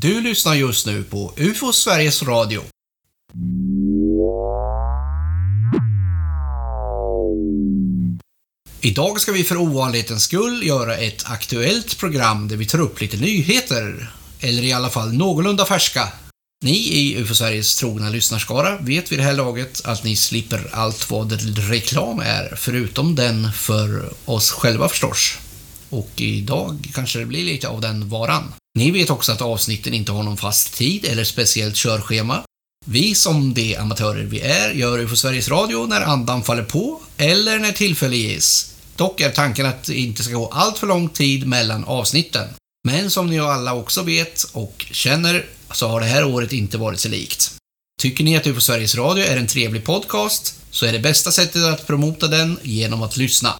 Du lyssnar just nu på UFO Sveriges Radio. Idag ska vi för ovanlighetens skull göra ett aktuellt program där vi tar upp lite nyheter. Eller i alla fall någorlunda färska. Ni i UFO Sveriges trogna lyssnarskara vet vid det här laget att ni slipper allt vad reklam är, förutom den för oss själva förstås. Och idag kanske det blir lite av den varan. Ni vet också att avsnitten inte har någon fast tid eller speciellt körschema. Vi som de amatörer vi är gör UFO Sveriges Radio när andan faller på eller när tillfälle ges. Dock är tanken att det inte ska gå allt för lång tid mellan avsnitten. Men som ni alla också vet och känner så har det här året inte varit sig likt. Tycker ni att UFO Sveriges Radio är en trevlig podcast så är det bästa sättet att promota den genom att lyssna.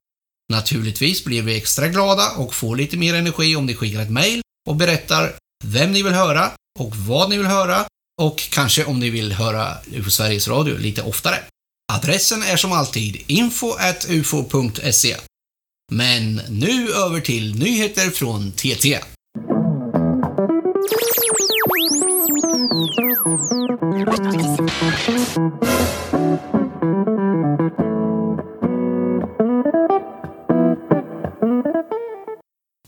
Naturligtvis blir vi extra glada och får lite mer energi om ni skickar ett mail och berättar vem ni vill höra och vad ni vill höra och kanske om ni vill höra UFO Sveriges Radio lite oftare. Adressen är som alltid info.ufo.se. Men nu över till nyheter från TT.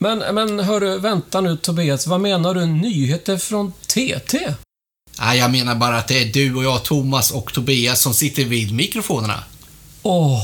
Men, men hörru, vänta nu Tobias, vad menar du nyheter från TT? Nej, jag menar bara att det är du och jag, Thomas och Tobias som sitter vid mikrofonerna. Åh.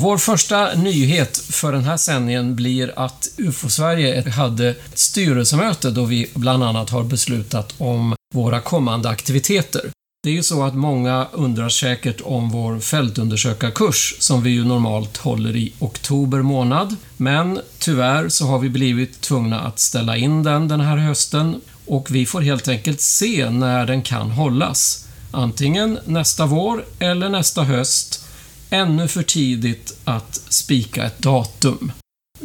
Vår första nyhet för den här sändningen blir att UFO-Sverige hade ett styrelsemöte då vi bland annat har beslutat om våra kommande aktiviteter. Det är ju så att många undrar säkert om vår fältundersökarkurs som vi ju normalt håller i oktober månad. Men tyvärr så har vi blivit tvungna att ställa in den den här hösten och vi får helt enkelt se när den kan hållas. Antingen nästa vår eller nästa höst. Ännu för tidigt att spika ett datum.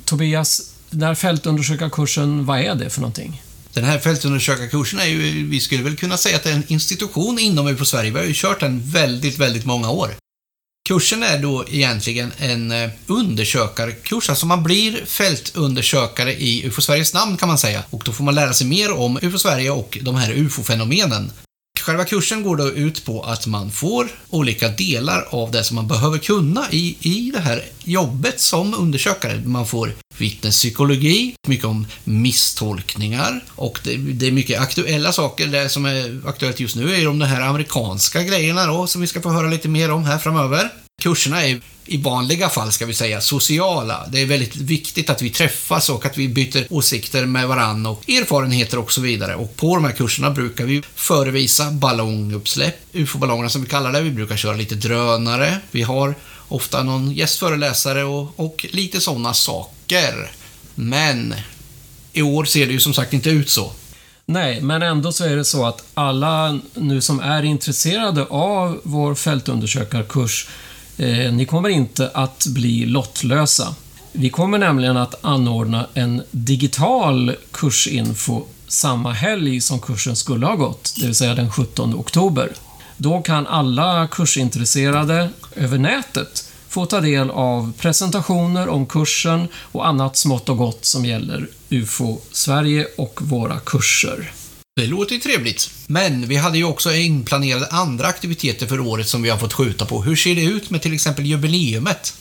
Tobias, den här fältundersökarkursen, vad är det för någonting? Den här fältundersökarkursen är ju, vi skulle väl kunna säga att det är en institution inom UFO Sverige. Vi har ju kört den väldigt, väldigt många år. Kursen är då egentligen en eh, undersökarkurs, alltså man blir fältundersökare i UFO Sveriges namn kan man säga. Och då får man lära sig mer om UFO Sverige och de här UFO-fenomenen. Själva kursen går då ut på att man får olika delar av det som man behöver kunna i, i det här jobbet som undersökare. Man får vittnespsykologi, mycket om misstolkningar och det, det, är mycket aktuella saker. Det som är aktuellt just nu är de här amerikanska grejerna då, som vi ska få höra lite mer om här framöver. Kurserna är i vanliga fall, ska vi säga, sociala. Det är väldigt viktigt att vi träffas och att vi byter åsikter med varandra och erfarenheter och så vidare. Och på de här kurserna brukar vi förevisa ballonguppsläpp, ufo-ballongerna som vi kallar det. Vi brukar köra lite drönare. Vi har ofta någon gästföreläsare och, och lite sådana saker. Men i år ser det ju som sagt inte ut så. Nej, men ändå så är det så att alla nu som är intresserade av vår fältundersökarkurs Eh, ni kommer inte att bli lottlösa. Vi kommer nämligen att anordna en digital kursinfo samma helg som kursen skulle ha gått, det vill säga den 17 oktober. Då kan alla kursintresserade över nätet få ta del av presentationer om kursen och annat smått och gott som gäller UFO Sverige och våra kurser. Det låter ju trevligt. Men vi hade ju också inplanerade andra aktiviteter för året som vi har fått skjuta på. Hur ser det ut med till exempel jubileumet?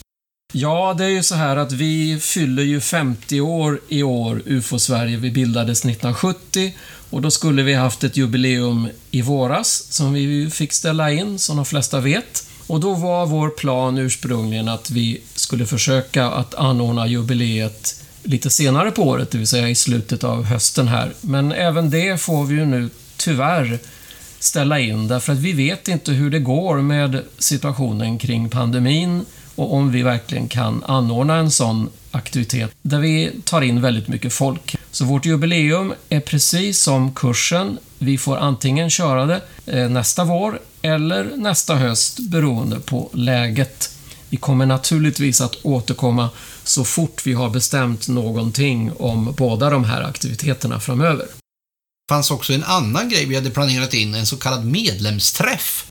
Ja, det är ju så här att vi fyller ju 50 år i år, UFO Sverige. Vi bildades 1970 och då skulle vi haft ett jubileum i våras som vi fick ställa in, som de flesta vet. Och då var vår plan ursprungligen att vi skulle försöka att anordna jubileet lite senare på året, det vill säga i slutet av hösten här. Men även det får vi ju nu tyvärr ställa in därför att vi vet inte hur det går med situationen kring pandemin och om vi verkligen kan anordna en sån aktivitet där vi tar in väldigt mycket folk. Så vårt jubileum är precis som kursen. Vi får antingen köra det eh, nästa vår eller nästa höst beroende på läget. Vi kommer naturligtvis att återkomma så fort vi har bestämt någonting om båda de här aktiviteterna framöver. Det fanns också en annan grej vi hade planerat in, en så kallad medlemsträff.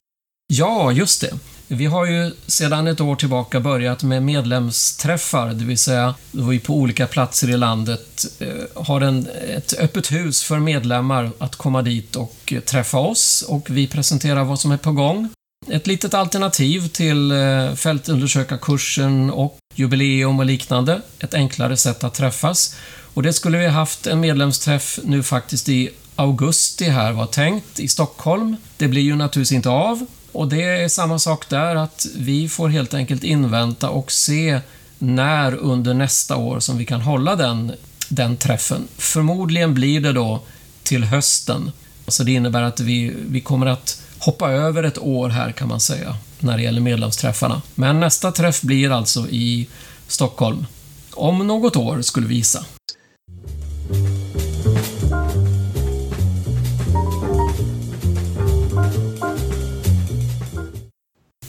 Ja, just det. Vi har ju sedan ett år tillbaka börjat med medlemsträffar, det vill säga då vi på olika platser i landet eh, har en, ett öppet hus för medlemmar att komma dit och träffa oss och vi presenterar vad som är på gång. Ett litet alternativ till eh, fältundersökarkursen och jubileum och liknande. Ett enklare sätt att träffas. Och det skulle vi haft en medlemsträff nu faktiskt i augusti här var tänkt i Stockholm. Det blir ju naturligtvis inte av. Och det är samma sak där, att vi får helt enkelt invänta och se när under nästa år som vi kan hålla den, den träffen. Förmodligen blir det då till hösten. Så det innebär att vi, vi kommer att hoppa över ett år här kan man säga, när det gäller medlemsträffarna. Men nästa träff blir alltså i Stockholm. Om något år, skulle vi gissa.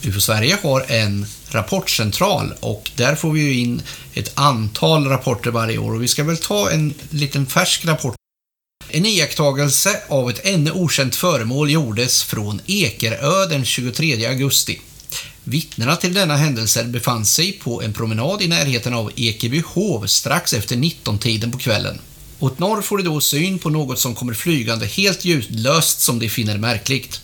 UFO Sverige har en rapportcentral och där får vi ju in ett antal rapporter varje år och vi ska väl ta en liten färsk rapport. En iakttagelse av ett ännu okänt föremål gjordes från Ekerö den 23 augusti. Vittnena till denna händelse befann sig på en promenad i närheten av Ekebyhov strax efter 19-tiden på kvällen. Åt norr får de då syn på något som kommer flygande helt ljudlöst som de finner märkligt.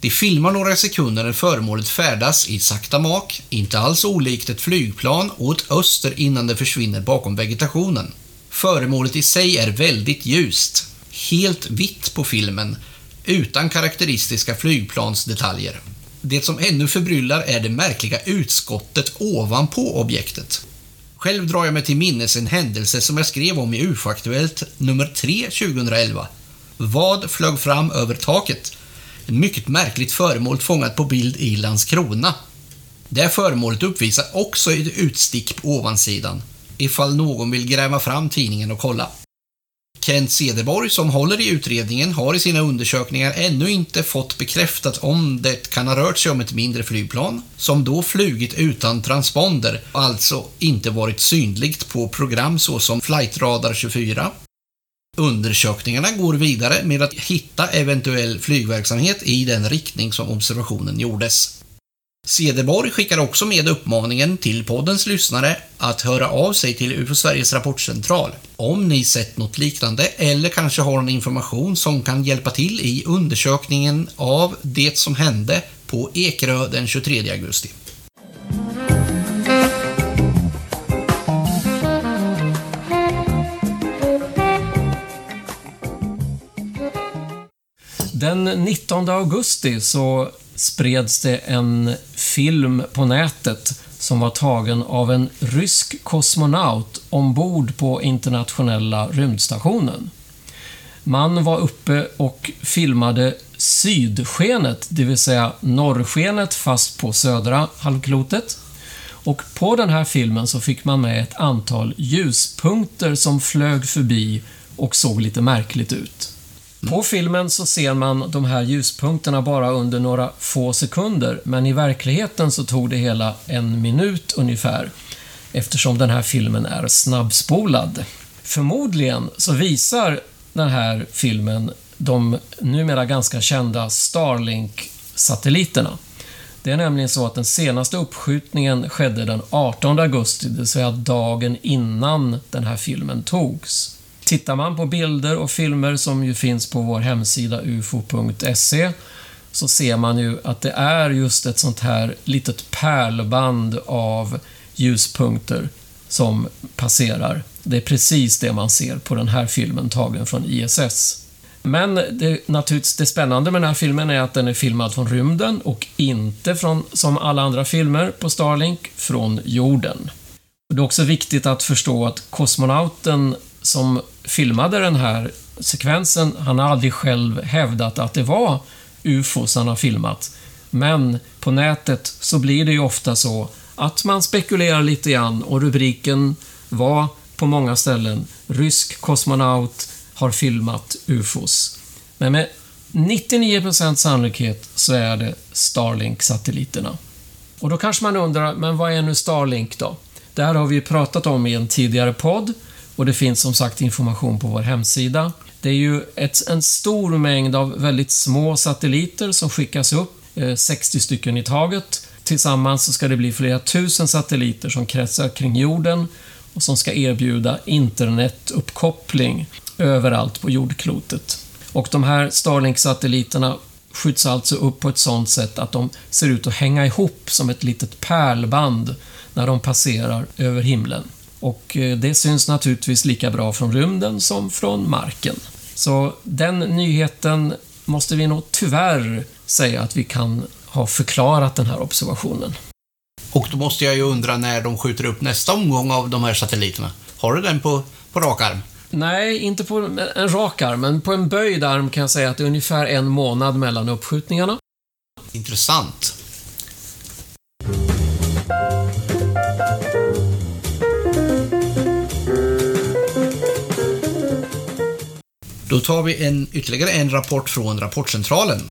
De filmar några sekunder när föremålet färdas i sakta mak, inte alls olikt ett flygplan, åt öster innan det försvinner bakom vegetationen. Föremålet i sig är väldigt ljust, helt vitt på filmen, utan karaktäristiska flygplansdetaljer. Det som ännu förbryllar är det märkliga utskottet ovanpå objektet. Själv drar jag mig till minnes en händelse som jag skrev om i UFO-aktuellt nummer 3 2011. Vad flög fram över taket? Ett mycket märkligt föremål fångat på bild i Landskrona. Det föremålet uppvisar också ett utstick på ovansidan, ifall någon vill gräva fram tidningen och kolla. Kent Cederborg, som håller i utredningen, har i sina undersökningar ännu inte fått bekräftat om det kan ha rört sig om ett mindre flygplan, som då flugit utan transponder, och alltså inte varit synligt på program såsom Flightradar 24, Undersökningarna går vidare med att hitta eventuell flygverksamhet i den riktning som observationen gjordes. Cederborg skickar också med uppmaningen till poddens lyssnare att höra av sig till UFO Sveriges rapportcentral om ni sett något liknande eller kanske har någon information som kan hjälpa till i undersökningen av det som hände på Ekerö den 23 augusti. Den 19 augusti så spreds det en film på nätet som var tagen av en rysk kosmonaut ombord på internationella rymdstationen. Man var uppe och filmade sydskenet, det vill säga norrskenet fast på södra halvklotet. Och på den här filmen så fick man med ett antal ljuspunkter som flög förbi och såg lite märkligt ut. På filmen så ser man de här ljuspunkterna bara under några få sekunder, men i verkligheten så tog det hela en minut ungefär, eftersom den här filmen är snabbspolad. Förmodligen så visar den här filmen de numera ganska kända Starlink-satelliterna. Det är nämligen så att den senaste uppskjutningen skedde den 18 augusti, det vill säga dagen innan den här filmen togs. Tittar man på bilder och filmer som ju finns på vår hemsida ufo.se så ser man ju att det är just ett sånt här litet pärlband av ljuspunkter som passerar. Det är precis det man ser på den här filmen tagen från ISS. Men det, naturligtvis, det spännande med den här filmen är att den är filmad från rymden och inte från, som alla andra filmer på Starlink, från jorden. Det är också viktigt att förstå att kosmonauten som filmade den här sekvensen, han har aldrig själv hävdat att det var UFOs han har filmat. Men på nätet så blir det ju ofta så att man spekulerar lite grann och rubriken var på många ställen “Rysk kosmonaut har filmat UFOs”. Men med 99% sannolikhet så är det Starlink-satelliterna. Och då kanske man undrar, men vad är nu Starlink då? Det här har vi pratat om i en tidigare podd och det finns som sagt information på vår hemsida. Det är ju ett, en stor mängd av väldigt små satelliter som skickas upp, eh, 60 stycken i taget, Tillsammans så ska det bli flera tusen satelliter som kretsar kring jorden och som ska erbjuda internetuppkoppling överallt på jordklotet. Och de här Starlink-satelliterna skjuts alltså upp på ett sådant sätt att de ser ut att hänga ihop som ett litet pärlband när de passerar över himlen. Och eh, det syns naturligtvis lika bra från rymden som från marken. Så den nyheten måste vi nog tyvärr säga att vi kan ha förklarat den här observationen. Och då måste jag ju undra när de skjuter upp nästa omgång av de här satelliterna. Har du den på, på rak arm? Nej, inte på en rak arm, men på en böjd arm kan jag säga att det är ungefär en månad mellan uppskjutningarna. Intressant. Då tar vi en, ytterligare en rapport från Rapportcentralen.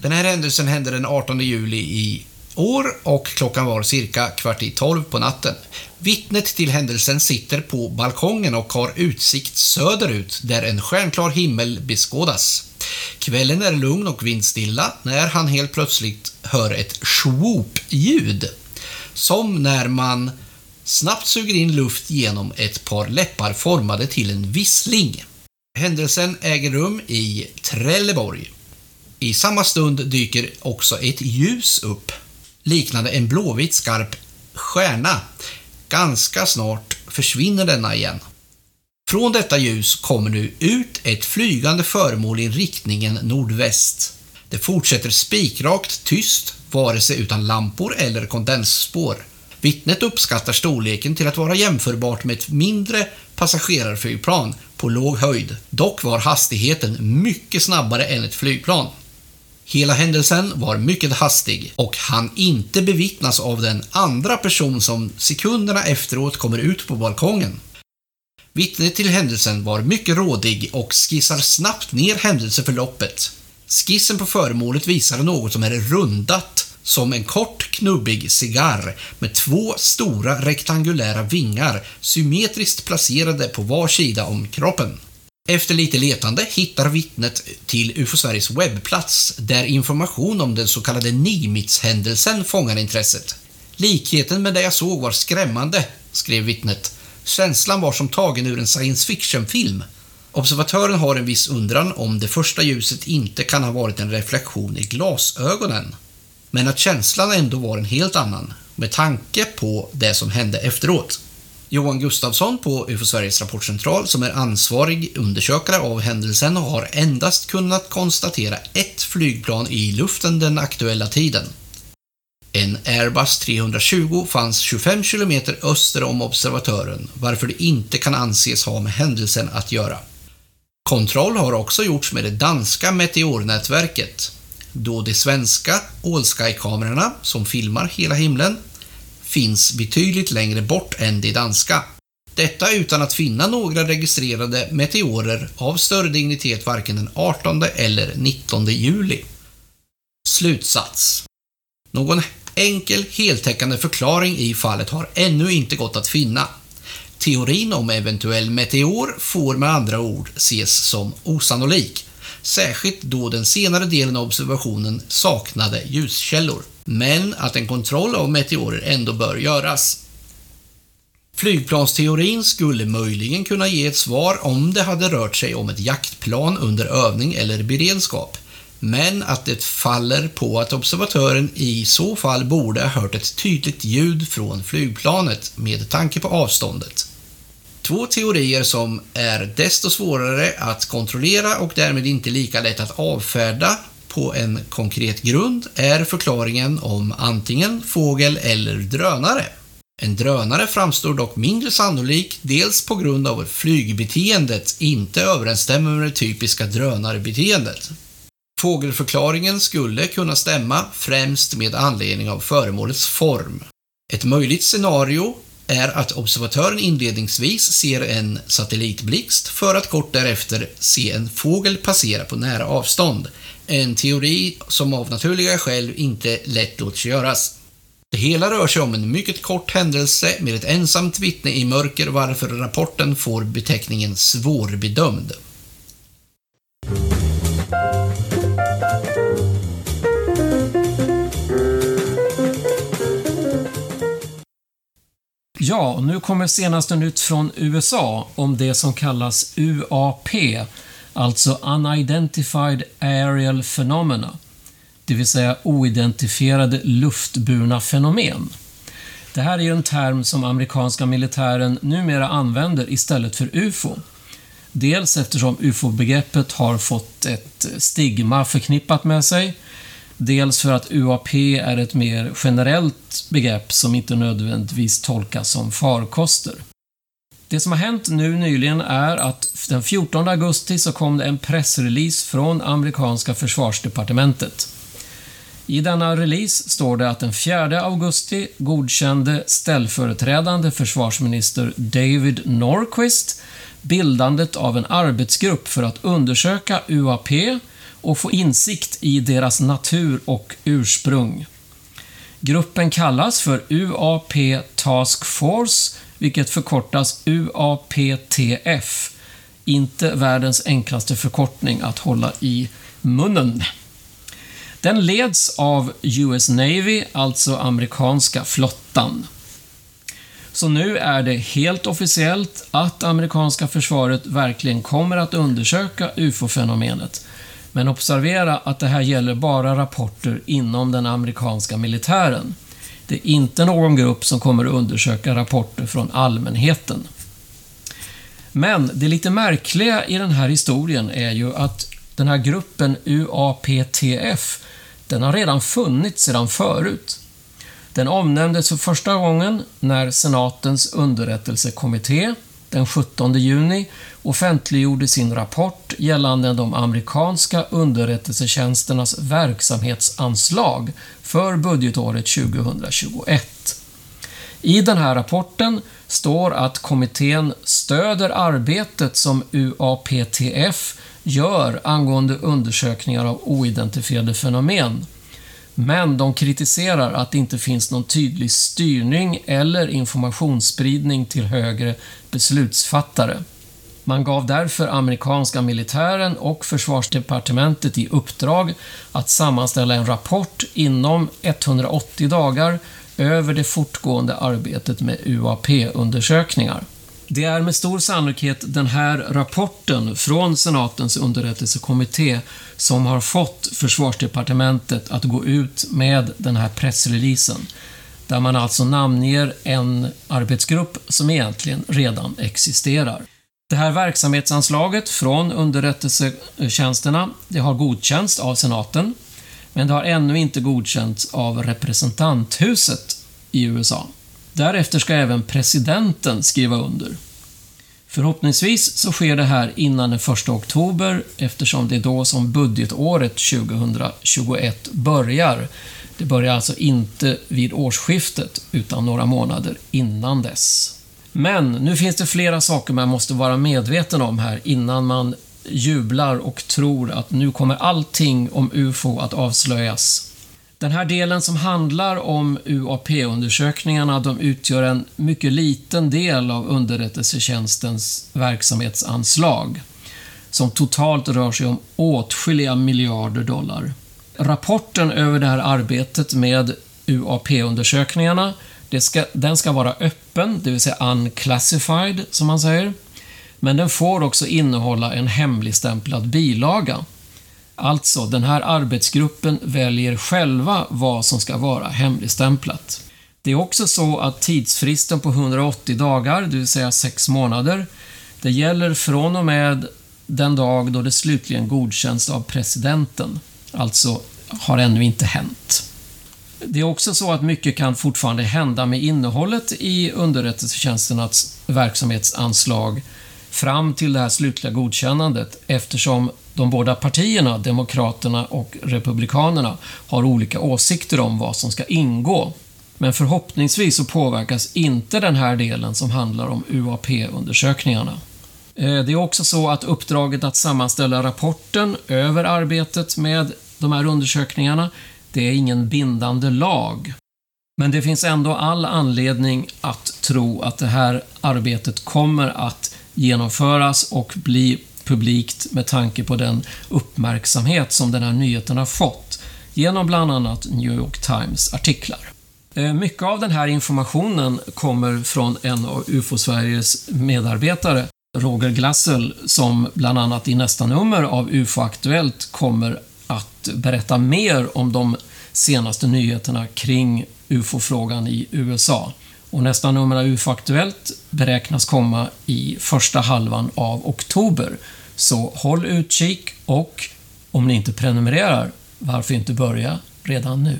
Den här händelsen hände den 18 juli i år och klockan var cirka kvart i tolv på natten. Vittnet till händelsen sitter på balkongen och har utsikt söderut där en stjärnklar himmel beskådas. Kvällen är lugn och vindstilla när han helt plötsligt hör ett swoop-ljud. Som när man snabbt suger in luft genom ett par läppar formade till en vissling. Händelsen äger rum i Trelleborg. I samma stund dyker också ett ljus upp, liknande en blåvit skarp stjärna. Ganska snart försvinner denna igen. Från detta ljus kommer nu ut ett flygande föremål i riktningen nordväst. Det fortsätter spikrakt tyst, vare sig utan lampor eller kondensspår. Vittnet uppskattar storleken till att vara jämförbart med ett mindre passagerarflygplan på låg höjd. Dock var hastigheten mycket snabbare än ett flygplan. Hela händelsen var mycket hastig och han inte bevittnas av den andra person som sekunderna efteråt kommer ut på balkongen. Vittnet till händelsen var mycket rådig och skissar snabbt ner händelseförloppet. Skissen på föremålet visar något som är rundat som en kort knubbig cigarr med två stora rektangulära vingar symmetriskt placerade på var sida om kroppen. Efter lite letande hittar vittnet till UFO Sveriges webbplats där information om den så kallade Nimitz-händelsen fångar intresset. Likheten med det jag såg var skrämmande, skrev vittnet. Känslan var som tagen ur en science fiction-film. Observatören har en viss undran om det första ljuset inte kan ha varit en reflektion i glasögonen. Men att känslan ändå var en helt annan, med tanke på det som hände efteråt. Johan Gustafsson på UFO Sveriges rapportcentral som är ansvarig undersökare av händelsen har endast kunnat konstatera ett flygplan i luften den aktuella tiden. En Airbus 320 fanns 25 km öster om observatören, varför det inte kan anses ha med händelsen att göra. Kontroll har också gjorts med det danska meteornätverket, då de svenska Allsky-kamerorna, som filmar hela himlen, finns betydligt längre bort än de danska. Detta utan att finna några registrerade meteorer av större dignitet varken den 18 eller 19 juli. Slutsats. Någon enkel, heltäckande förklaring i fallet har ännu inte gått att finna. Teorin om eventuell meteor får med andra ord ses som osannolik, särskilt då den senare delen av observationen saknade ljuskällor men att en kontroll av meteorer ändå bör göras. Flygplansteorin skulle möjligen kunna ge ett svar om det hade rört sig om ett jaktplan under övning eller beredskap, men att det faller på att observatören i så fall borde ha hört ett tydligt ljud från flygplanet med tanke på avståndet. Två teorier som är desto svårare att kontrollera och därmed inte lika lätt att avfärda på en konkret grund är förklaringen om antingen fågel eller drönare. En drönare framstår dock mindre sannolik, dels på grund av att flygbeteendet inte överensstämmer med det typiska drönarbeteendet. Fågelförklaringen skulle kunna stämma främst med anledning av föremålets form. Ett möjligt scenario är att observatören inledningsvis ser en satellitblixt för att kort därefter se en fågel passera på nära avstånd, en teori som av naturliga skäl inte lätt låter sig göras. Det hela rör sig om en mycket kort händelse med ett ensamt vittne i mörker varför rapporten får beteckningen svårbedömd. Ja, nu kommer senaste nytt från USA om det som kallas UAP, alltså Unidentified Aerial Phenomena, det vill säga oidentifierade luftburna fenomen. Det här är ju en term som amerikanska militären numera använder istället för UFO. Dels eftersom UFO-begreppet har fått ett stigma förknippat med sig, dels för att UAP är ett mer generellt begrepp som inte nödvändigtvis tolkas som farkoster. Det som har hänt nu nyligen är att den 14 augusti så kom det en pressrelease från amerikanska försvarsdepartementet. I denna release står det att den 4 augusti godkände ställföreträdande försvarsminister David Norquist bildandet av en arbetsgrupp för att undersöka UAP och få insikt i deras natur och ursprung. Gruppen kallas för UAP Task Force, vilket förkortas UAPTF. Inte världens enklaste förkortning att hålla i munnen. Den leds av US Navy, alltså amerikanska flottan. Så nu är det helt officiellt att amerikanska försvaret verkligen kommer att undersöka UFO-fenomenet. Men observera att det här gäller bara rapporter inom den amerikanska militären. Det är inte någon grupp som kommer att undersöka rapporter från allmänheten. Men det lite märkliga i den här historien är ju att den här gruppen UAPTF, den har redan funnits sedan förut. Den omnämndes för första gången när senatens underrättelsekommitté den 17 juni offentliggjorde sin rapport gällande de amerikanska underrättelsetjänsternas verksamhetsanslag för budgetåret 2021. I den här rapporten står att kommittén stöder arbetet som UAPTF gör angående undersökningar av oidentifierade fenomen men de kritiserar att det inte finns någon tydlig styrning eller informationsspridning till högre beslutsfattare. Man gav därför amerikanska militären och försvarsdepartementet i uppdrag att sammanställa en rapport inom 180 dagar över det fortgående arbetet med UAP-undersökningar. Det är med stor sannolikhet den här rapporten från senatens underrättelsekommitté som har fått försvarsdepartementet att gå ut med den här pressreleasen. Där man alltså namnger en arbetsgrupp som egentligen redan existerar. Det här verksamhetsanslaget från underrättelsetjänsterna, det har godkänts av senaten, men det har ännu inte godkänts av representanthuset i USA. Därefter ska även presidenten skriva under. Förhoppningsvis så sker det här innan den 1 oktober eftersom det är då som budgetåret 2021 börjar. Det börjar alltså inte vid årsskiftet utan några månader innan dess. Men nu finns det flera saker man måste vara medveten om här innan man jublar och tror att nu kommer allting om UFO att avslöjas. Den här delen som handlar om UAP-undersökningarna, de utgör en mycket liten del av underrättelsetjänstens verksamhetsanslag, som totalt rör sig om åtskilliga miljarder dollar. Rapporten över det här arbetet med UAP-undersökningarna, ska, den ska vara öppen, det vill säga unclassified, som man säger. Men den får också innehålla en hemligstämplad bilaga Alltså, den här arbetsgruppen väljer själva vad som ska vara hemligstämplat. Det är också så att tidsfristen på 180 dagar, det vill säga 6 månader, det gäller från och med den dag då det slutligen godkänns av presidenten. Alltså har ännu inte hänt. Det är också så att mycket kan fortfarande hända med innehållet i underrättelsetjänsternas verksamhetsanslag fram till det här slutliga godkännandet eftersom de båda partierna, Demokraterna och Republikanerna, har olika åsikter om vad som ska ingå. Men förhoppningsvis så påverkas inte den här delen som handlar om UAP-undersökningarna. Eh, det är också så att uppdraget att sammanställa rapporten över arbetet med de här undersökningarna, det är ingen bindande lag. Men det finns ändå all anledning att tro att det här arbetet kommer att genomföras och bli publikt med tanke på den uppmärksamhet som den här nyheten har fått genom bland annat New York Times artiklar. Eh, mycket av den här informationen kommer från en av UFO-Sveriges medarbetare, Roger Glassel, som bland annat i nästa nummer av UFO Aktuellt kommer att berätta mer om de senaste nyheterna kring UFO-frågan i USA. Och nästa nummer av UFO Aktuellt beräknas komma i första halvan av oktober. Så håll utkik och om ni inte prenumererar, varför inte börja redan nu?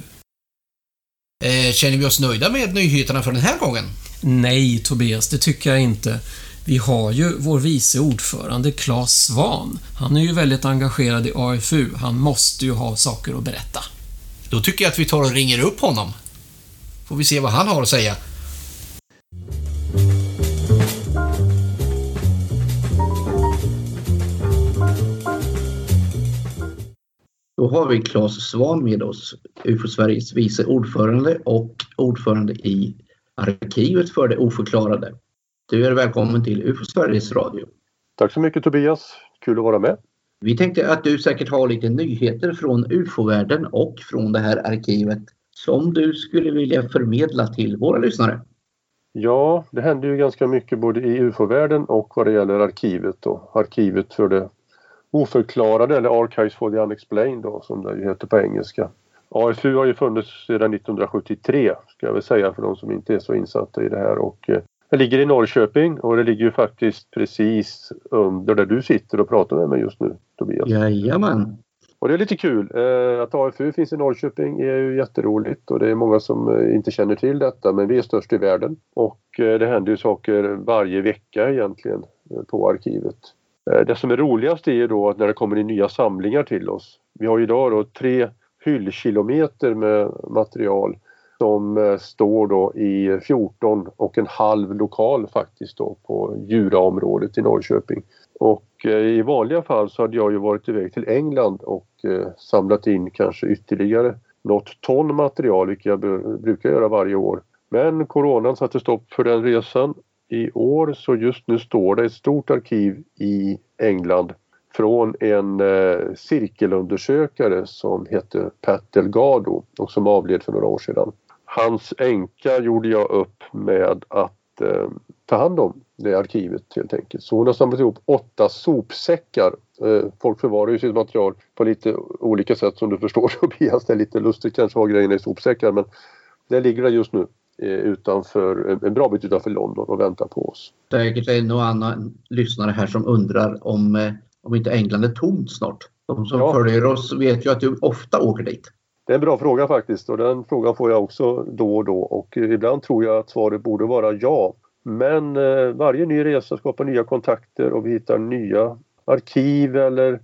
Eh, känner vi oss nöjda med nyheterna för den här gången? Nej, Tobias, det tycker jag inte. Vi har ju vår vice ordförande Claes Svan. Han är ju väldigt engagerad i AFU. Han måste ju ha saker att berätta. Då tycker jag att vi tar och ringer upp honom. Får vi se vad han har att säga. Då har vi Claes Svan med oss, UFO Sveriges vice ordförande och ordförande i arkivet för det oförklarade. Du är välkommen till UFO Sveriges Radio. Tack så mycket Tobias, kul att vara med. Vi tänkte att du säkert har lite nyheter från UFO-världen och från det här arkivet som du skulle vilja förmedla till våra lyssnare. Ja, det händer ju ganska mycket både i UFO-världen och vad det gäller arkivet och arkivet för det oförklarade eller Archives for the Unexplained då, som det ju heter på engelska. AFU har ju funnits sedan 1973 ska jag väl säga för de som inte är så insatta i det här och eh, det ligger i Norrköping och det ligger ju faktiskt precis under där du sitter och pratar med mig just nu Tobias. Jajamän. Och det är lite kul. Eh, att AFU finns i Norrköping är ju jätteroligt och det är många som eh, inte känner till detta men vi är störst i världen. Och det händer ju saker varje vecka egentligen på arkivet. Eh, det som är roligast är då att när det kommer in nya samlingar till oss. Vi har idag då tre hyllkilometer med material som eh, står då i 14 och en halv lokal faktiskt då på Djuraområdet i Norrköping. Och eh, i vanliga fall så hade jag ju varit iväg till England och samlat in kanske ytterligare något ton material, vilket jag brukar göra varje år. Men coronan satte stopp för den resan i år så just nu står det ett stort arkiv i England från en eh, cirkelundersökare som heter Pat Delgado och som avled för några år sedan. Hans änka gjorde jag upp med att eh, ta hand om det arkivet helt enkelt. Så hon har samlat ihop åtta sopsäckar. Eh, folk förvarar ju sitt material på lite olika sätt som du förstår Tobias. Det är lite lustigt kanske att ha grejerna i sopsäckar men det ligger där just nu. Eh, utanför, en bra bit utanför London och väntar på oss. Säkert en och annan lyssnare här som undrar om, eh, om inte England är tomt snart. De som ja. följer oss vet ju att du ofta åker dit. Det är en bra fråga faktiskt och den frågan får jag också då och då och ibland tror jag att svaret borde vara ja. Men eh, varje ny resa skapar nya kontakter och vi hittar nya arkiv eller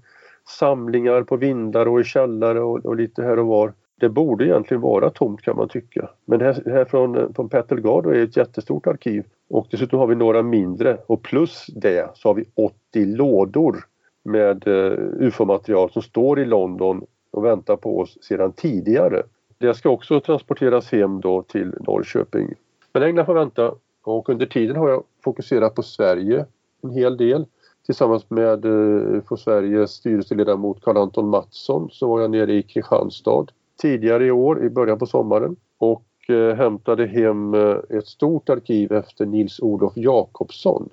samlingar på vindar och i källare och, och lite här och var det borde egentligen vara tomt kan man tycka. Men här, här från, eh, från Petelgard är ett jättestort arkiv och dessutom har vi några mindre och plus det så har vi 80 lådor med eh, UFO-material som står i London och väntar på oss sedan tidigare. Det ska också transporteras hem då till Norrköping. Men England får vänta och under tiden har jag fokuserat på Sverige en hel del. Tillsammans med eh, UFO Sveriges styrelseledamot Karl-Anton Mattsson så var jag nere i Kristianstad tidigare i år, i början på sommaren och eh, hämtade hem eh, ett stort arkiv efter Nils-Olof Jakobsson.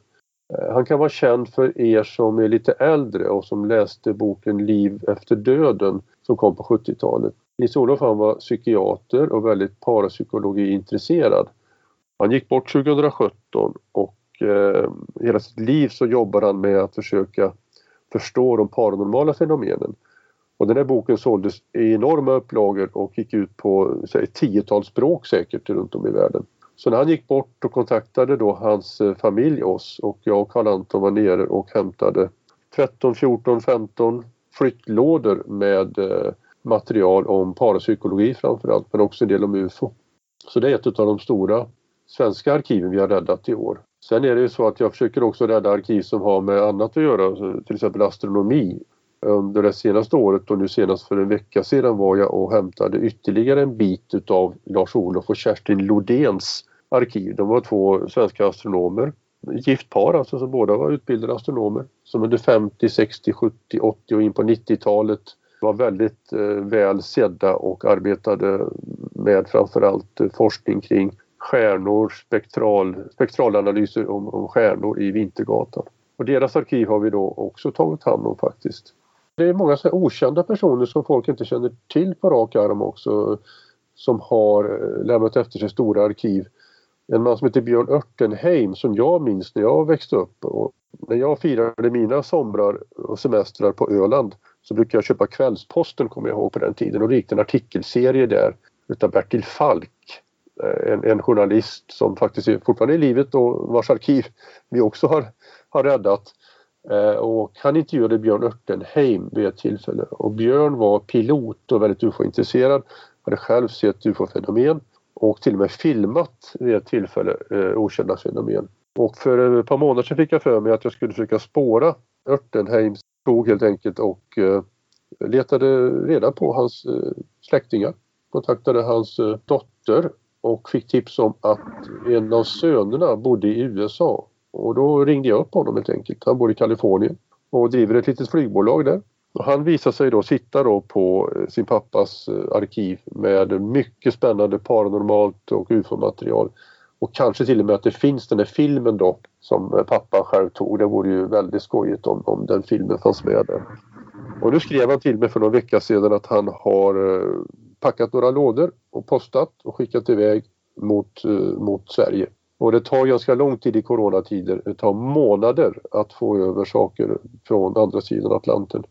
Eh, han kan vara känd för er som är lite äldre och som läste boken Liv efter döden som kom på 70-talet. Nils-Olof han var psykiater och väldigt parapsykologiintresserad. Han gick bort 2017 och eh, hela sitt liv så jobbade han med att försöka förstå de paranormala fenomenen. Och den här boken såldes i enorma upplagor och gick ut på säg, ett tiotal språk säkert runt om i världen. Så när han gick bort och kontaktade då hans eh, familj oss och jag och Karl Anton var nere och hämtade 13, 14, 15 flyttlådor med eh, material om parapsykologi framförallt men också en del om UFO. Så det är ett av de stora svenska arkiven vi har räddat i år. Sen är det ju så att jag försöker också rädda arkiv som har med annat att göra, till exempel astronomi under det senaste året och nu senast för en vecka sedan var jag och hämtade ytterligare en bit utav Lars-Olof och Kerstin Lodéns arkiv. De var två svenska astronomer, gift par alltså som båda var utbildade astronomer som under 50, 60, 70, 80 och in på 90-talet var väldigt eh, väl sedda och arbetade med framförallt forskning kring stjärnor, spektral, spektralanalyser om, om stjärnor i Vintergatan. Och deras arkiv har vi då också tagit hand om faktiskt. Det är många så okända personer som folk inte känner till på rak arm också som har eh, lämnat efter sig stora arkiv. En man som heter Björn Örtenheim som jag minns när jag växte upp. Och när jag firade mina somrar och semestrar på Öland så brukade jag köpa Kvällsposten kommer jag ihåg på den tiden och det gick en artikelserie där utav Bertil Falk. Eh, en, en journalist som faktiskt är fortfarande i livet och vars arkiv vi också har, har räddat. Eh, och han intervjuade Björn Örtenheim vid ett tillfälle och Björn var pilot och väldigt ufo-intresserad. Hade själv sett ufo-fenomen och till och med filmat vid ett tillfälle eh, okända fenomen. Och för ett par månader sedan fick jag för mig att jag skulle försöka spåra Örtenheims tog helt enkelt och eh, letade reda på hans eh, släktingar. Kontaktade hans eh, dotter och fick tips om att en av sönerna bodde i USA. Och då ringde jag upp honom helt enkelt. Han bor i Kalifornien och driver ett litet flygbolag där. Och han visar sig då sitta då på eh, sin pappas eh, arkiv med mycket spännande paranormalt och ufo-material. Och kanske till och med att det finns den där filmen då som eh, pappan pappa själv tog. Det vore ju väldigt skojigt om, om den filmen fanns med där. Och nu skrev han till mig för några vecka sedan att han har packat några lådor och postat och skickat iväg mot, mot Sverige. Och det tar ganska lång tid i coronatider. Det tar månader att få över saker från andra sidan Atlanten.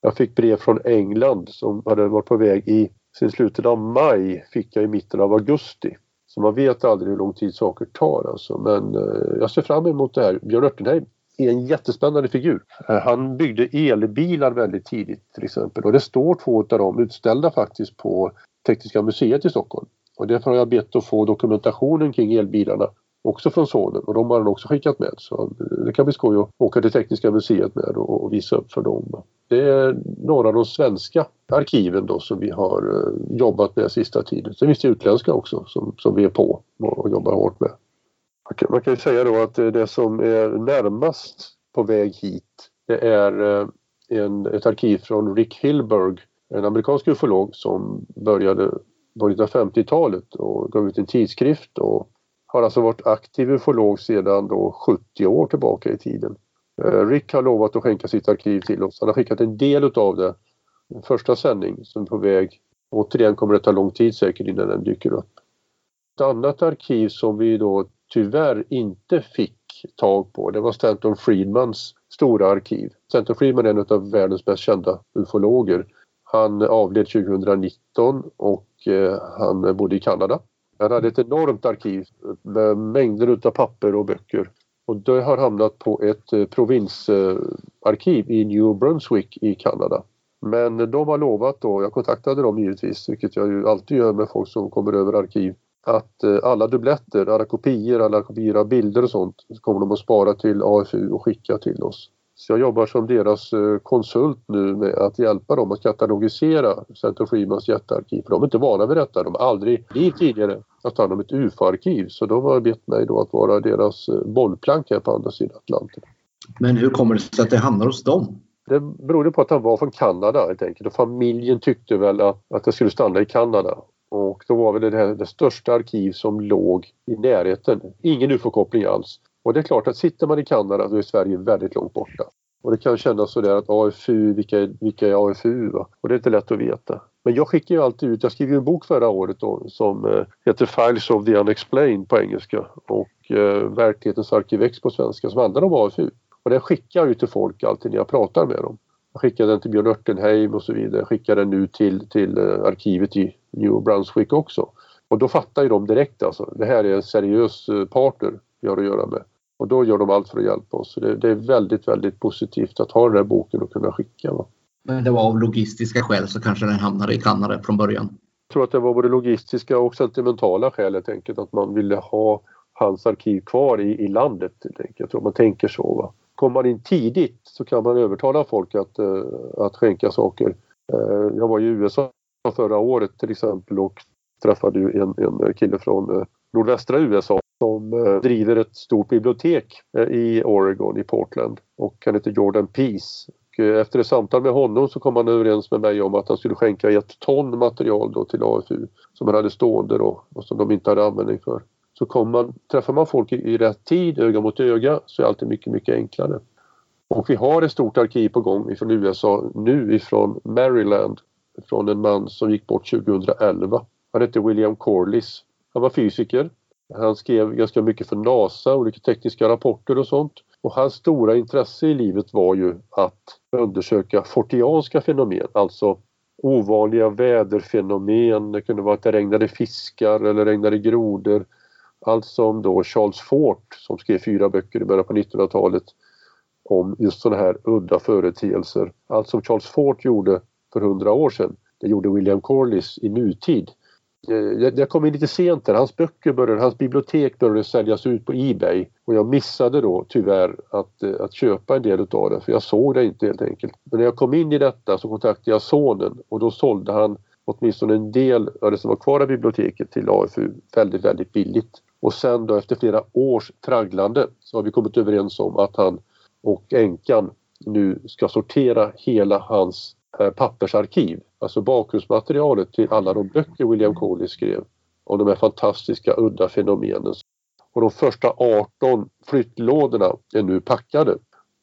Jag fick brev från England som hade varit på väg i sin slutet av maj fick jag i mitten av augusti. Så man vet aldrig hur lång tid saker tar alltså. Men eh, jag ser fram emot det här. Björn Örtenheim är en jättespännande figur. Eh, han byggde elbilar väldigt tidigt till exempel och det står två av dem utställda faktiskt på Tekniska museet i Stockholm. Och därför har jag bett att få dokumentationen kring elbilarna också från sonen och de har han också skickat med. Så eh, det kan bli skoj att åka till Tekniska museet med och visa upp för dem. Det är några av de svenska arkiven då som vi har eh, jobbat med sista tiden. Sen finns det utländska också som, som vi är på och jobbar hårt med. Man kan, ju säga då att eh, det som är närmast på väg hit det är en, ett arkiv från Rick Hilberg, en amerikansk ufolog som började på 1950-talet och gav ut en tidskrift och har alltså varit aktiv ufolog sedan då 70 år tillbaka i tiden. Eh, Rick har lovat att skänka sitt arkiv till oss. Han har skickat en del utav det. En första sändning som är på väg. Återigen kommer det ta lång tid säkert innan den dyker upp. Ett annat arkiv som vi då tyvärr inte fick tag på det var Stanton Friedmans stora arkiv. Stanton Friedman är en av världens mest kända ufologer. Han avled 2019 och Eh, han bodde i Kanada. Han hade ett enormt arkiv med mängder utav papper och böcker. Och det har hamnat på ett eh, provinsarkiv i New Brunswick i Kanada. Men de har lovat då, jag kontaktade dem givetvis, vilket jag ju alltid gör med folk som kommer över arkiv, att eh, alla dubbletter, alla kopior, alla kopior av bilder och sånt kommer de att spara till AFU och skicka till oss. Så jag jobbar som deras eh, konsult nu med att hjälpa dem att katalogisera Center Freemans jättearkiv. För de är inte vana vid detta. De har aldrig tidigare haft hand om ett UFO-arkiv. Så de har bett mig då att vara deras eh, bollplank här på andra sidan Atlanten. Men hur kommer det sig att det hamnar hos dem? Det berodde på att han var från Kanada helt enkelt och familjen tyckte väl att, att det skulle stanna i Kanada. Och då var väl det, här, det största arkiv som låg i närheten. Ingen ufo-koppling alls. Och det är klart att sitter man i Kanada så är Sverige väldigt långt borta. Och det kan kännas sådär att AFU, vilka är, vilka är AFU? Va? Och det är inte lätt att veta. Men jag skickar ju alltid ut, jag skrev ju en bok förra året då, som eh, heter Files of the Unexplained på engelska och eh, Verklighetens arkivex på svenska som handlar om AFU. Och den skickar jag ut till folk alltid när jag pratar med dem. Jag skickar den till Björn Örtenheim och så vidare. Jag skickar den nu till, till eh, arkivet i New Brunswick också. Och då fattar ju de direkt alltså. Det här är en seriös eh, partner vi har att göra med. Och då gör de allt för att hjälpa oss. Så det, det, är väldigt, väldigt positivt att ha den här boken och kunna skicka. Va? Men det var av logistiska skäl så kanske den hamnade i Kanada från början? Jag tror att det var både logistiska och sentimentala skäl helt enkelt. Att man ville ha hans arkiv kvar i, i landet. Jag tror man tänker så. Va? Kommer man in tidigt så kan man övertala folk att, uh, att skänka saker. Uh, jag var i USA förra året till exempel och träffade en, en kille från uh, nordvästra USA som eh, driver ett stort bibliotek eh, i Oregon, i Portland. Och han heter Jordan Peace. Och eh, efter ett samtal med honom så kom han överens med mig om att han skulle skänka ett ton material då till AFU som han hade stående då och som de inte hade användning för. Så kom man, träffar man folk i, i rätt tid, öga mot öga, så är allt alltid mycket, mycket enklare. Och vi har ett stort arkiv på gång ifrån USA nu ifrån Maryland från en man som gick bort 2011. Han hette William Corliss. Han var fysiker. Han skrev ganska mycket för NASA, olika tekniska rapporter och sånt. Och hans stora intresse i livet var ju att undersöka fortianska fenomen, alltså ovanliga väderfenomen. Det kunde vara att det regnade fiskar eller regnade grodor. Allt som då Charles Fort som skrev fyra böcker i början på 1900-talet om just sådana här udda företeelser. Allt som Charles Fort gjorde för hundra år sedan, det gjorde William Corliss i nutid. Eh, jag, jag kom in lite sent där. Hans böcker började, hans bibliotek började säljas ut på Ebay och jag missade då tyvärr att, eh, att köpa en del utav det för jag såg det inte helt enkelt. Men när jag kom in i detta så kontaktade jag sonen och då sålde han åtminstone en del av det som var kvar av biblioteket till AFU väldigt, väldigt billigt. Och sen då efter flera års tragglande så har vi kommit överens om att han och änkan nu ska sortera hela hans Eh, pappersarkiv, alltså bakgrundsmaterialet till alla de böcker William Coley skrev om de här fantastiska udda fenomenen. Och de första 18 flyttlådorna är nu packade.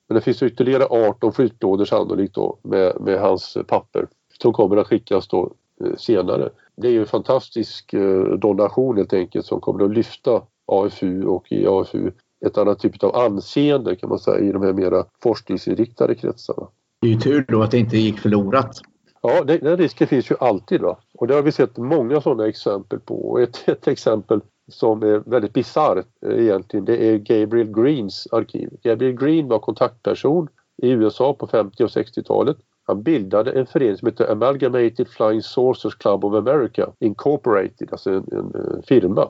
Men det finns ytterligare 18 flyttlådor sannolikt då med, med hans papper som kommer att skickas då eh, senare. Det är ju en fantastisk eh, donation helt enkelt som kommer att lyfta AFU och i AFU ett annat typ av anseende kan man säga i de här mera forskningsinriktade kretsarna. Det är ju tur då att det inte gick förlorat. Ja, den, den risken finns ju alltid. Va? Och det har vi sett många sådana exempel på. Och ett, ett exempel som är väldigt bisarrt eh, egentligen, det är Gabriel Greens arkiv. Gabriel Green var kontaktperson i USA på 50 och 60-talet. Han bildade en förening som heter Amalgamated Flying Saucers Club of America Incorporated, alltså en, en, en firma,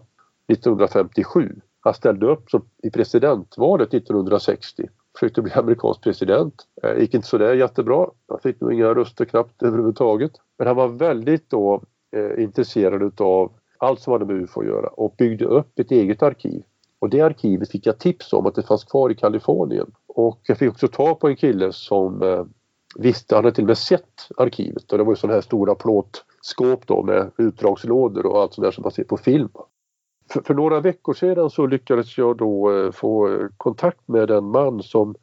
1957. Han ställde upp som i presidentvalet 1960. Försökte bli amerikansk president. Det gick inte sådär jättebra. Han fick nog inga röster knappt överhuvudtaget. Men han var väldigt då eh, intresserad utav allt som hade med UFO att göra och byggde upp ett eget arkiv. Och det arkivet fick jag tips om att det fanns kvar i Kalifornien. Och jag fick också tag på en kille som eh, visste, han hade till och med sett arkivet och det var ju sådana här stora plåtskåp då med utdragslådor och allt sånt där som man ser på film. För, för, några veckor sedan så lyckades jag då eh, få eh, kontakt med en man som,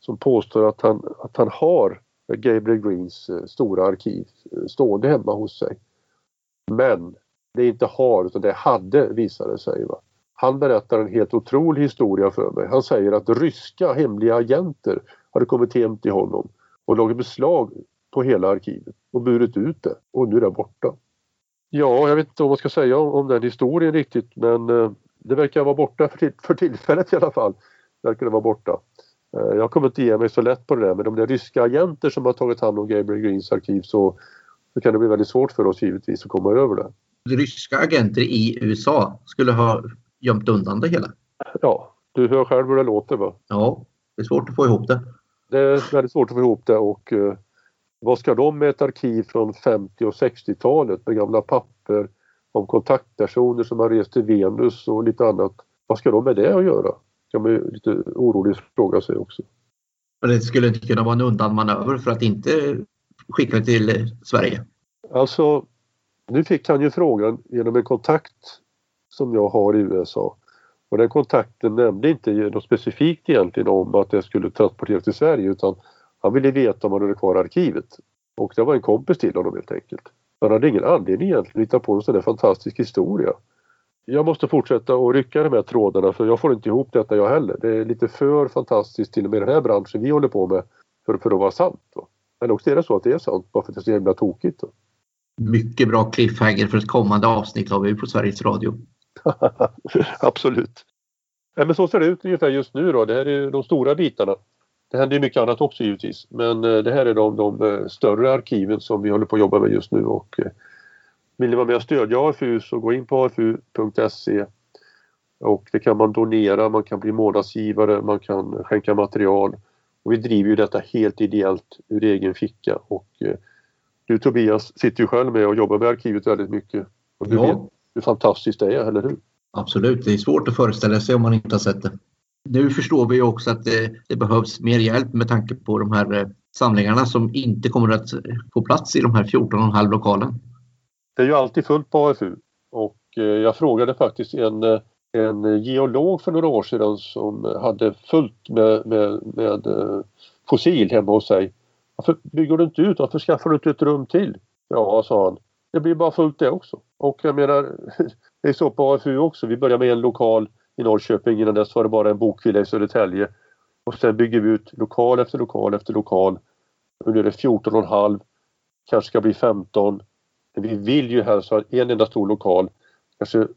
som påstår att han, att han har Gabriel Greens eh, stora arkiv stående hemma hos sig. Men det är inte har utan det hade visade sig. Va? Han berättar en helt otrolig historia för mig. Han säger att ryska hemliga agenter hade kommit hem till honom och lagt beslag på hela arkivet och burit ut det och nu är det borta. Ja, jag vet inte vad man ska säga om, den historien riktigt men eh, det verkar vara borta för, för tillfället i alla fall. Verkar det vara borta. Eh, jag kommer inte ge mig så lätt på det där men om det är ryska agenter som har tagit hand om Gabriel Greens arkiv så, så kan det bli väldigt svårt för oss givetvis att komma över det. Ryska agenter i USA skulle ha gömt undan det hela? Ja, du hör själv hur det låter va? Ja, det är svårt att få ihop det. Det är väldigt svårt att få ihop det och eh, vad ska de med ett arkiv från 50 och 60-talet med gamla papper om kontaktpersoner som har rest till Venus och lite annat. Vad ska de med det att göra? kan man ju lite oroligt fråga sig också. Men det skulle inte kunna vara en undanmanöver för att inte skicka till Sverige? Alltså, nu fick han ju frågan genom en kontakt som jag har i USA. Och den kontakten nämnde inte något specifikt egentligen om att det skulle transporteras till Sverige utan han ville veta om han hade kvar arkivet. Och det var en kompis till honom helt enkelt. Han hade ingen anledning egentligen att hitta på en sån där fantastisk historia. Jag måste fortsätta att rycka de här trådarna för jag får inte ihop detta jag heller. Det är lite för fantastiskt till och med den här branschen vi håller på med för, för att vara sant. Då. Men också är det så att det är sant bara för att det är så himla tokigt. Då. Mycket bra cliffhanger för ett kommande avsnitt av på Sveriges Radio. Absolut. Ja, men så ser det ut ungefär just nu då. Det här är de stora bitarna. Det händer ju mycket annat också givetvis. Men eh, det här är de, de eh, större arkiven som vi håller på att jobba med just nu. Och eh, vill ni vara med och stödja AFU så gå in på afu.se och det kan man donera, man kan bli månadsgivare, man kan skänka material. Och vi driver ju detta helt ideellt ur egen ficka. Och du Tobias sitter ju själv med och jobbar med arkivet väldigt mycket. Och du ja. vet hur fantastiskt det är, eller hur? Absolut, det är svårt att föreställa sig om man inte har sett det. Nu förstår vi också att det, det, behövs mer hjälp med tanke på de här eh, samlingarna som inte kommer att få plats i de här 14,5 lokalen? Det är ju alltid fullt på AFU och eh, jag frågade faktiskt en, eh, en geolog för några år sedan som hade fullt med, med, med fossil hemma hos sig. Varför bygger du inte ut? Varför skaffar du inte ett rum till? Ja, sa han. Det blir bara fullt det också. Och jag menar, det är så på AFU också. Vi börjar med en lokal i Norrköping. Innan dess var det bara en bokhylla i Södertälje. Och sen bygger vi ut lokal efter lokal efter lokal. Och nu är det 14,5. Kanske ska bli 15. Men vi vill ju helst ha en enda stor lokal. Kanske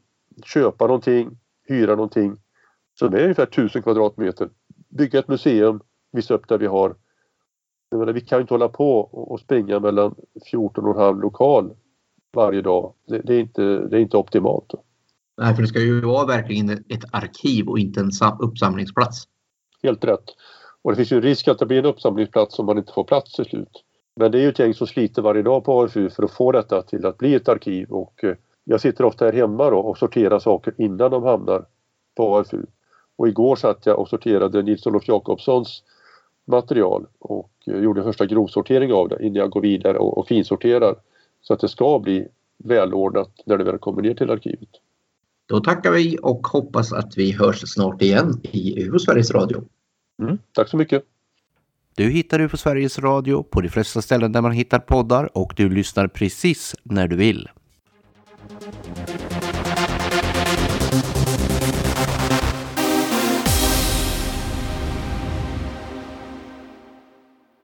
köpa någonting, hyra någonting Så det är ungefär 1000 kvadratmeter. Bygga ett museum, visa upp det vi har. Menar, vi kan inte hålla på och springa mellan 14,5 lokal varje dag. Det, det, är, inte, det är inte optimalt. Nej, för det ska ju vara verkligen ett arkiv och inte en uppsamlingsplats. Helt rätt. Och det finns ju risk att det blir en uppsamlingsplats om man inte får plats till slut. Men det är ju ett gäng som sliter varje dag på AFU för att få detta till att bli ett arkiv och eh, jag sitter ofta här hemma då och sorterar saker innan de hamnar på AFU. Och igår satt jag och sorterade Nils-Olof Jakobssons material och eh, gjorde första grovsortering av det innan jag går vidare och, och finsorterar. Så att det ska bli välordnat när det väl kommer ner till arkivet. Då tackar vi och hoppas att vi hörs snart igen i UFO Sveriges Radio. Mm, tack så mycket. Du hittar UFO Sveriges Radio på de flesta ställen där man hittar poddar och du lyssnar precis när du vill.